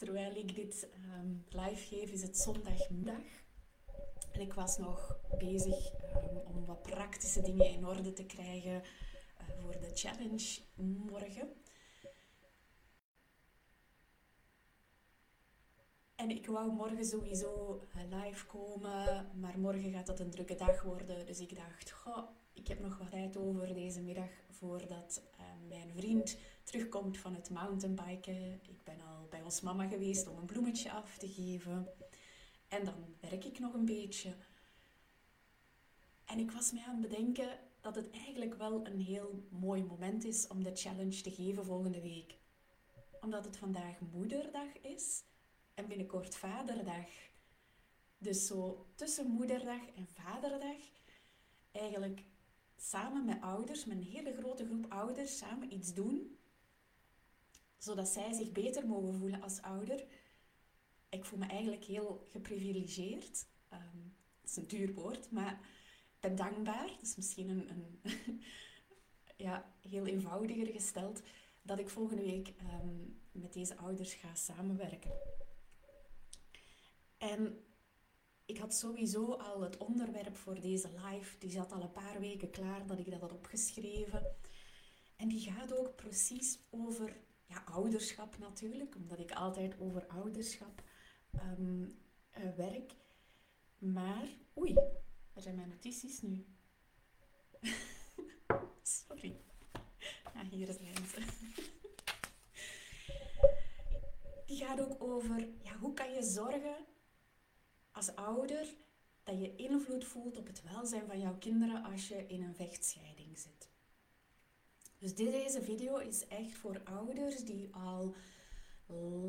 Terwijl ik dit um, live geef, is het zondagmiddag. En ik was nog bezig um, om wat praktische dingen in orde te krijgen uh, voor de challenge morgen. En ik wou morgen sowieso uh, live komen, maar morgen gaat dat een drukke dag worden. Dus ik dacht, goh, ik heb nog wat tijd over deze middag voordat uh, mijn vriend terugkomt van het mountainbiken. Ik ben al bij ons mama geweest om een bloemetje af te geven. En dan werk ik nog een beetje. En ik was mij aan het bedenken dat het eigenlijk wel een heel mooi moment is om de challenge te geven volgende week. Omdat het vandaag moederdag is en binnenkort vaderdag. Dus zo tussen moederdag en vaderdag eigenlijk samen met ouders, met een hele grote groep ouders, samen iets doen zodat zij zich beter mogen voelen als ouder. Ik voel me eigenlijk heel geprivilegeerd. Dat is een duur woord, maar ik ben dankbaar. Dat is misschien een, ja, heel eenvoudiger gesteld. Dat ik volgende week um, met deze ouders ga samenwerken. En ik had sowieso al het onderwerp voor deze live. Die zat al een paar weken klaar dat ik dat had opgeschreven. En die gaat ook precies over ja, ouderschap natuurlijk, omdat ik altijd over ouderschap um, uh, werk. Maar, oei, waar zijn mijn notities nu? Sorry. Ja, hier zijn ze. Die gaat ook over ja, hoe kan je zorgen als ouder dat je invloed voelt op het welzijn van jouw kinderen als je in een vechtscheiding zit. Dus deze video is echt voor ouders die al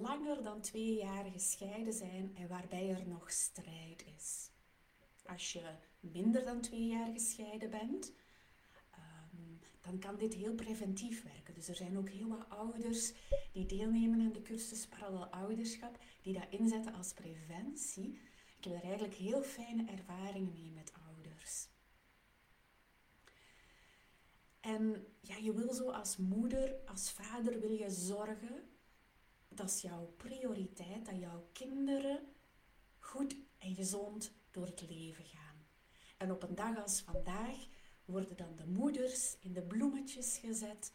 langer dan twee jaar gescheiden zijn en waarbij er nog strijd is. Als je minder dan twee jaar gescheiden bent, ehm, dan kan dit heel preventief werken. Dus er zijn ook heel wat ouders die deelnemen aan de cursus Parallel Ouderschap, die dat inzetten als preventie. Ik heb er eigenlijk heel fijne ervaringen mee met ouders. En ja, je wil zo als moeder, als vader wil je zorgen, dat is jouw prioriteit, dat jouw kinderen goed en gezond door het leven gaan. En op een dag als vandaag worden dan de moeders in de bloemetjes gezet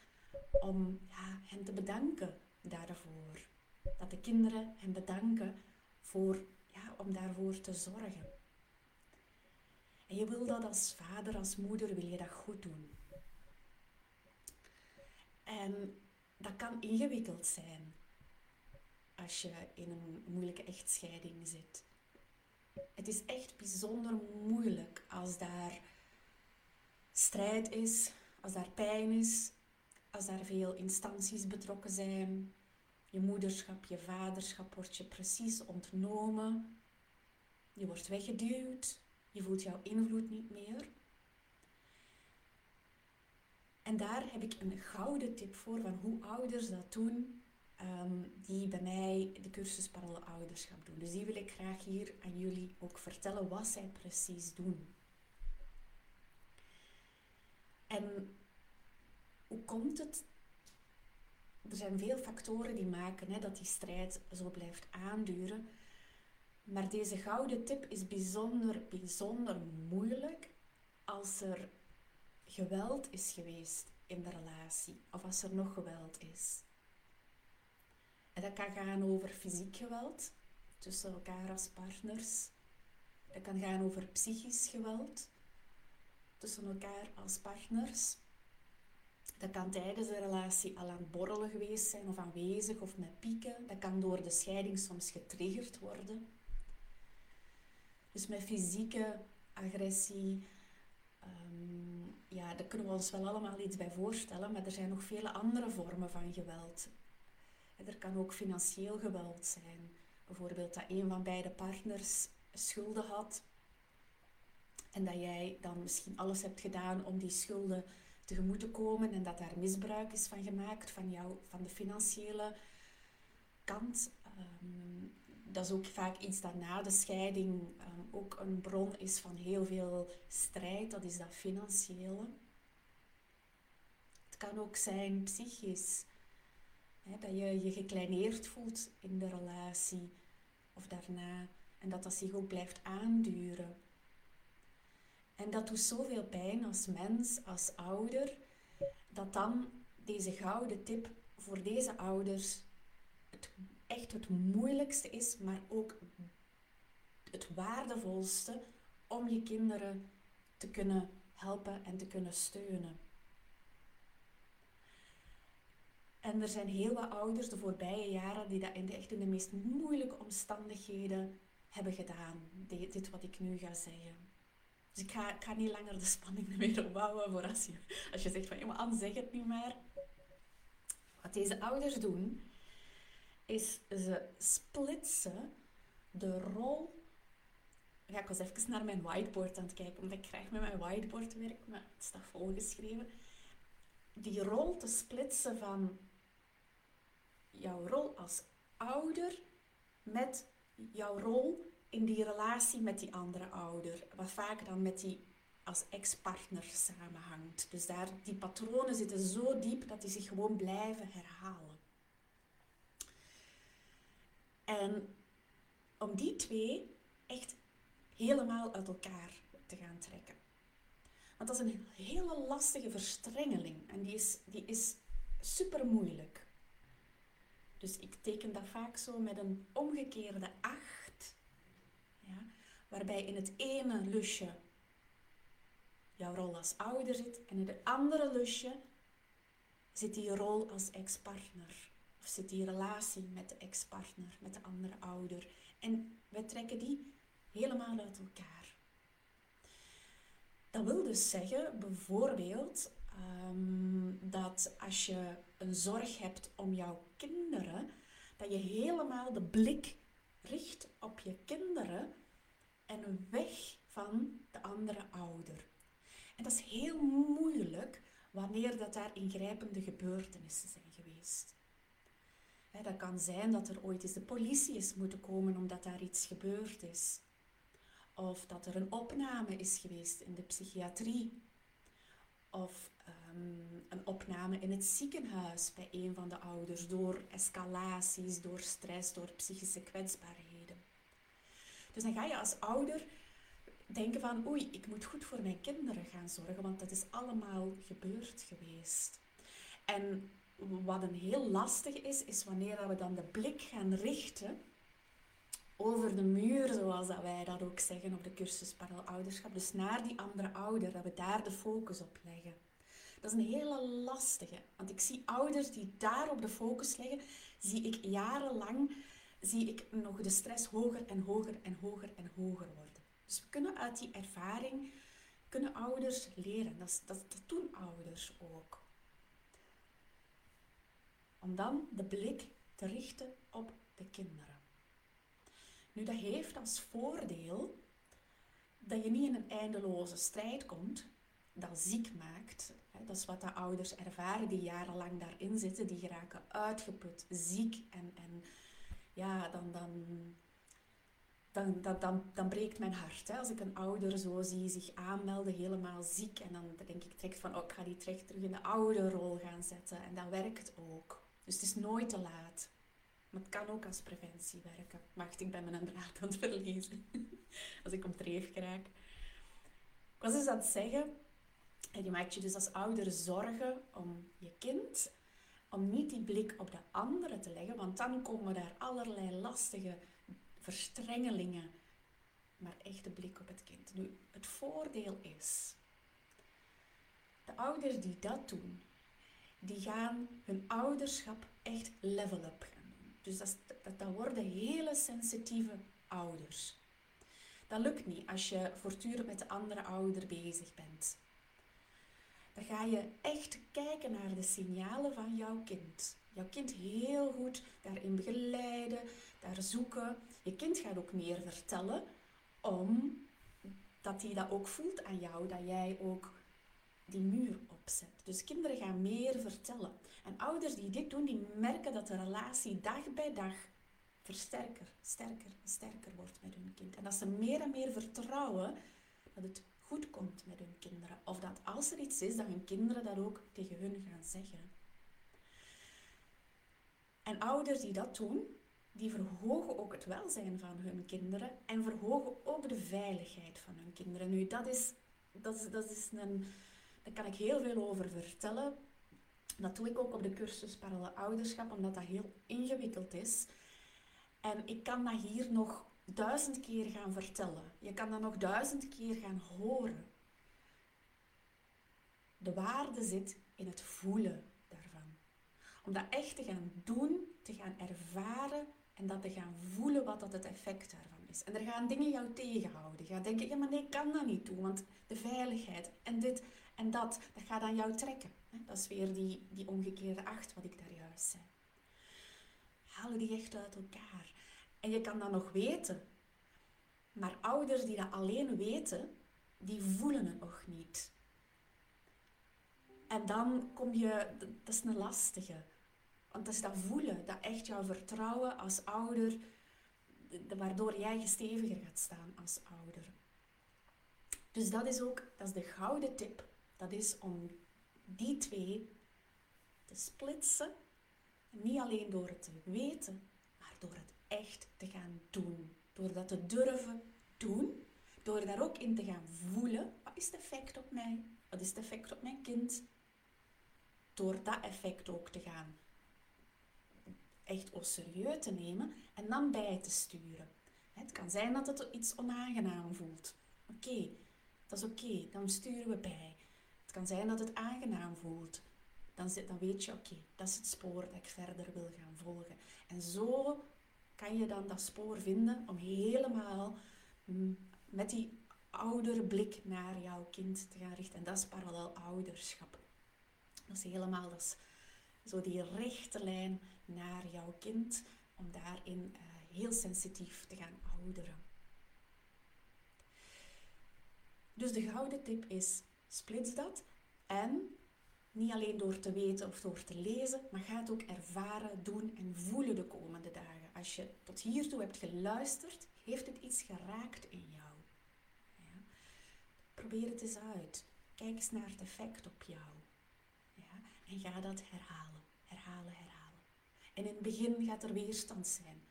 om ja, hen te bedanken daarvoor. Dat de kinderen hen bedanken voor, ja, om daarvoor te zorgen. En je wil dat als vader, als moeder, wil je dat goed doen. En dat kan ingewikkeld zijn als je in een moeilijke echtscheiding zit. Het is echt bijzonder moeilijk als daar strijd is, als daar pijn is, als daar veel instanties betrokken zijn. Je moederschap, je vaderschap wordt je precies ontnomen. Je wordt weggeduwd. Je voelt jouw invloed niet meer. En daar heb ik een gouden tip voor van hoe ouders dat doen, ehm, die bij mij de cursus Parallel Ouderschap doen. Dus die wil ik graag hier aan jullie ook vertellen wat zij precies doen. En hoe komt het? Er zijn veel factoren die maken hè, dat die strijd zo blijft aanduren. Maar deze gouden tip is bijzonder, bijzonder moeilijk als er geweld is geweest in de relatie of als er nog geweld is. En dat kan gaan over fysiek geweld tussen elkaar als partners. Dat kan gaan over psychisch geweld tussen elkaar als partners. Dat kan tijdens de relatie al aan het borrelen geweest zijn of aanwezig of met pieken. Dat kan door de scheiding soms getriggerd worden. Dus met fysieke agressie, Ehm, ja, daar kunnen we ons wel allemaal iets bij voorstellen, maar er zijn nog vele andere vormen van geweld. Er kan ook financieel geweld zijn. Bijvoorbeeld dat een van beide partners schulden had en dat jij dan misschien alles hebt gedaan om die schulden tegemoet te komen en dat daar misbruik is van gemaakt van, jou, van de financiële kant. Um, dat is ook vaak iets dat na de scheiding um, ook een bron is van heel veel strijd. Dat is dat financiële. Het kan ook zijn psychisch. dat je je gekleineerd voelt in de relatie of daarna. En dat dat zich ook blijft aanduren. En dat doet zoveel pijn als mens, als ouder, dat dan deze gouden tip voor deze ouders het, echt het moeilijkste is, maar ook het waardevolste om je kinderen te kunnen helpen en te kunnen steunen. En er zijn heel wat ouders de voorbije jaren die dat in de, echt in de meest moeilijke omstandigheden hebben gedaan. Dit, wat ik nu ga zeggen. Dus ik ga, ik ga niet langer de spanning meer opbouwen voor als je, als je zegt van, ja maar zeg het niet maar. Wat deze ouders doen, is ze splitsen de rol... Ja, ik was even naar mijn whiteboard aan het kijken, omdat ik graag met mijn whiteboard werk, maar het staat volgeschreven. Die rol te splitsen van jouw rol als ouder met jouw rol in die relatie met die andere ouder. Wat vaak dan met die als ex-partner samenhangt. Dus daar, die patronen zitten zo diep dat die zich gewoon blijven herhalen. En om die twee echt helemaal uit elkaar te gaan trekken. Want dat is een hele lastige verstrengeling en die is, die is super moeilijk. Dus ik teken dat vaak zo met een omgekeerde acht. Ja, waarbij in het ene lusje jouw rol als ouder zit en in het andere lusje zit die rol als ex-partner. Of zit die relatie met de ex-partner, met de andere ouder. En wij trekken die helemaal uit elkaar. Dat wil dus zeggen, bijvoorbeeld, ehm, dat als je een zorg hebt om jouw kinderen, dat je helemaal de blik richt op je kinderen en weg van de andere ouder. En dat is heel moeilijk wanneer dat daar ingrijpende gebeurtenissen zijn geweest. Dat kan zijn dat er ooit eens de politie is moeten komen omdat daar iets gebeurd is. Of dat er een opname is geweest in de psychiatrie. Of Ehm, een opname in het ziekenhuis bij een van de ouders door escalaties, door stress, door psychische kwetsbaarheden. Dus dan ga je als ouder denken van oei, ik moet goed voor mijn kinderen gaan zorgen, want dat is allemaal gebeurd geweest. En wat een heel lastig is, is wanneer we dan de blik gaan richten over de muur, zoals dat wij dat ook zeggen op de cursus Ouderschap. Dus naar die andere ouder, dat we daar de focus op leggen. Dat is een hele lastige. Want ik zie ouders die daarop de focus leggen, zie ik jarenlang, zie ik nog de stress hoger en hoger en hoger en hoger worden. Dus we kunnen uit die ervaring, kunnen ouders leren. Dat, dat, dat doen ouders ook. Om dan de blik te richten op de kinderen. Nu, dat heeft als voordeel dat je niet in een eindeloze strijd komt, dat ziek maakt. Dat is wat de ouders ervaren die jarenlang daarin zitten. Die geraken uitgeput, ziek en, en ja, dan, dan, dan, dan, dan, breekt mijn hart. Als ik een ouder zo zie zich aanmelden, helemaal ziek. En dan denk ik direct van, oh, ga die terug in de ouderrol gaan zetten. En dat werkt ook. Dus het is nooit te laat. Maar het kan ook als preventie werken. Wacht, ik ben mijn draad aan het verliezen. als ik op dreef raak. Ik was dus zeggen en je maakt je dus als ouder zorgen om je kind, om niet die blik op de anderen te leggen, want dan komen daar allerlei lastige verstrengelingen, maar echt de blik op het kind. Nu, het voordeel is, de ouders die dat doen, die gaan hun ouderschap echt level up gaan doen. Dus dat, dat, dat worden hele sensitieve ouders. Dat lukt niet als je voortdurend met de andere ouder bezig bent dan ga je echt kijken naar de signalen van jouw kind. Jouw kind heel goed daarin begeleiden, daar zoeken. Je kind gaat ook meer vertellen, omdat hij dat ook voelt aan jou, dat jij ook die muur opzet. Dus kinderen gaan meer vertellen. En ouders die dit doen, die merken dat de relatie dag bij dag versterker, sterker, sterker wordt met hun kind. En dat ze meer en meer vertrouwen dat het goed komt met hun kinderen. Of dat als er iets is, dat hun kinderen dat ook tegen hun gaan zeggen. En ouders die dat doen, die verhogen ook het welzijn van hun kinderen en verhogen ook de veiligheid van hun kinderen. Nu, dat is, dat is, dat is een, daar kan ik heel veel over vertellen. Dat doe ik ook op de cursus Parallel Ouderschap, omdat dat heel ingewikkeld is. En ik kan dat hier nog duizend keer gaan vertellen. Je kan dat nog duizend keer gaan horen. De waarde zit in het voelen daarvan. Om dat echt te gaan doen, te gaan ervaren en dat te gaan voelen wat dat het effect daarvan is. En er gaan dingen jou tegenhouden. Je gaat denken, ja maar nee, ik kan dat niet doen, want de veiligheid en dit en dat, dat gaat aan jou trekken. Dat is weer die, die omgekeerde acht wat ik daar juist zei. Halen die echt uit elkaar. En je kan dat nog weten. Maar ouders die dat alleen weten, die voelen het nog niet. En dan kom je, dat is een lastige. Want dat is dat voelen, dat echt jouw vertrouwen als ouder, waardoor jij gesteviger gaat staan als ouder. Dus dat is ook, dat is de gouden tip. Dat is om die twee te splitsen. Niet alleen door het te weten, maar door het echt te gaan doen. Door dat te durven doen. Door daar ook in te gaan voelen. Wat is het effect op mij? Wat is het effect op mijn kind? Door dat effect ook te gaan echt au serieus te nemen en dan bij te sturen. Het kan zijn dat het iets onaangenaam voelt. Oké, dat is oké, dan sturen we bij. Kan zijn dat het aangenaam voelt. Dan, dan weet je, oké, dat is het spoor dat ik verder wil gaan volgen. En zo kan je dan dat spoor vinden om helemaal met die ouderblik naar jouw kind te gaan richten. En dat is parallel ouderschap. Dat is helemaal dat zo die rechte lijn naar jouw kind, om daarin uh, heel sensitief te gaan ouderen. Dus de gouden tip is, splits dat en niet alleen door te weten of door te lezen, maar ga het ook ervaren, doen en voelen de komende dagen. Als je tot hiertoe hebt geluisterd, heeft het iets geraakt in jou. Ja? Probeer het eens uit. Kijk eens naar het effect op jou. Ja? En ga dat herhalen, herhalen, herhalen. En in het begin gaat er weerstand zijn.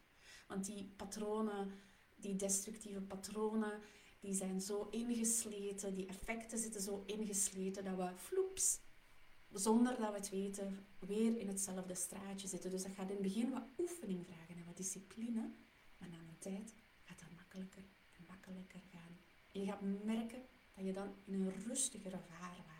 Want die patronen, die destructieve patronen, die zijn zo ingesleten, die effecten zitten zo ingesleten dat we floeps, zonder dat we het weten, weer in hetzelfde straatje zitten. Dus dat gaat in het begin wat oefening vragen en wat discipline. Maar na een tijd gaat dat makkelijker en makkelijker gaan. En je gaat merken dat je dan in een rustigere vaarwater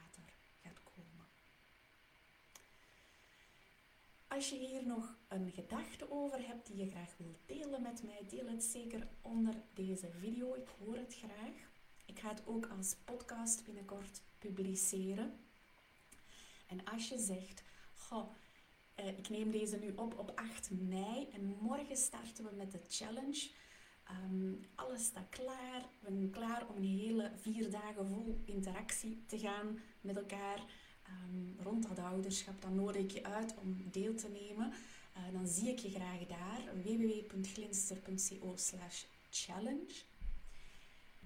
Als je hier nog een gedachte over hebt die je graag wilt delen met mij, deel het zeker onder deze video. Ik hoor het graag. Ik ga het ook als podcast binnenkort publiceren. En als je zegt, goh, eh, ik neem deze nu op op 8 mei en morgen starten we met de challenge. Um, alles staat klaar. We zijn klaar om een hele vier dagen vol interactie te gaan met elkaar. Ehm, ouderschap, dan nodig ik je uit om deel te nemen. Uh, dan zie ik je graag daar, www.glinster.co challenge.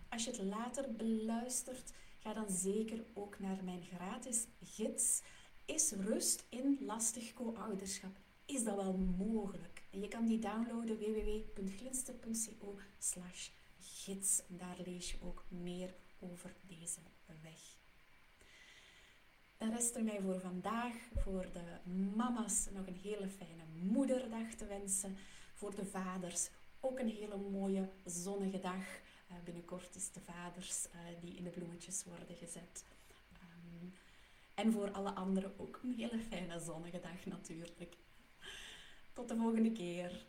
Als je het later beluistert, ga dan zeker ook naar mijn gratis gids. Is rust in lastig co-ouderschap? Is dat wel mogelijk? En je kan die downloaden www.glinster.co gids. Daar lees je ook meer over deze weg. Rest mij voor vandaag, voor de mama's, nog een hele fijne moederdag te wensen. Voor de vaders ook een hele mooie zonnige dag. Uh, binnenkort is de vaders uh, die in de bloemetjes worden gezet. Um, en voor alle anderen ook een hele fijne zonnige dag natuurlijk. Tot de volgende keer.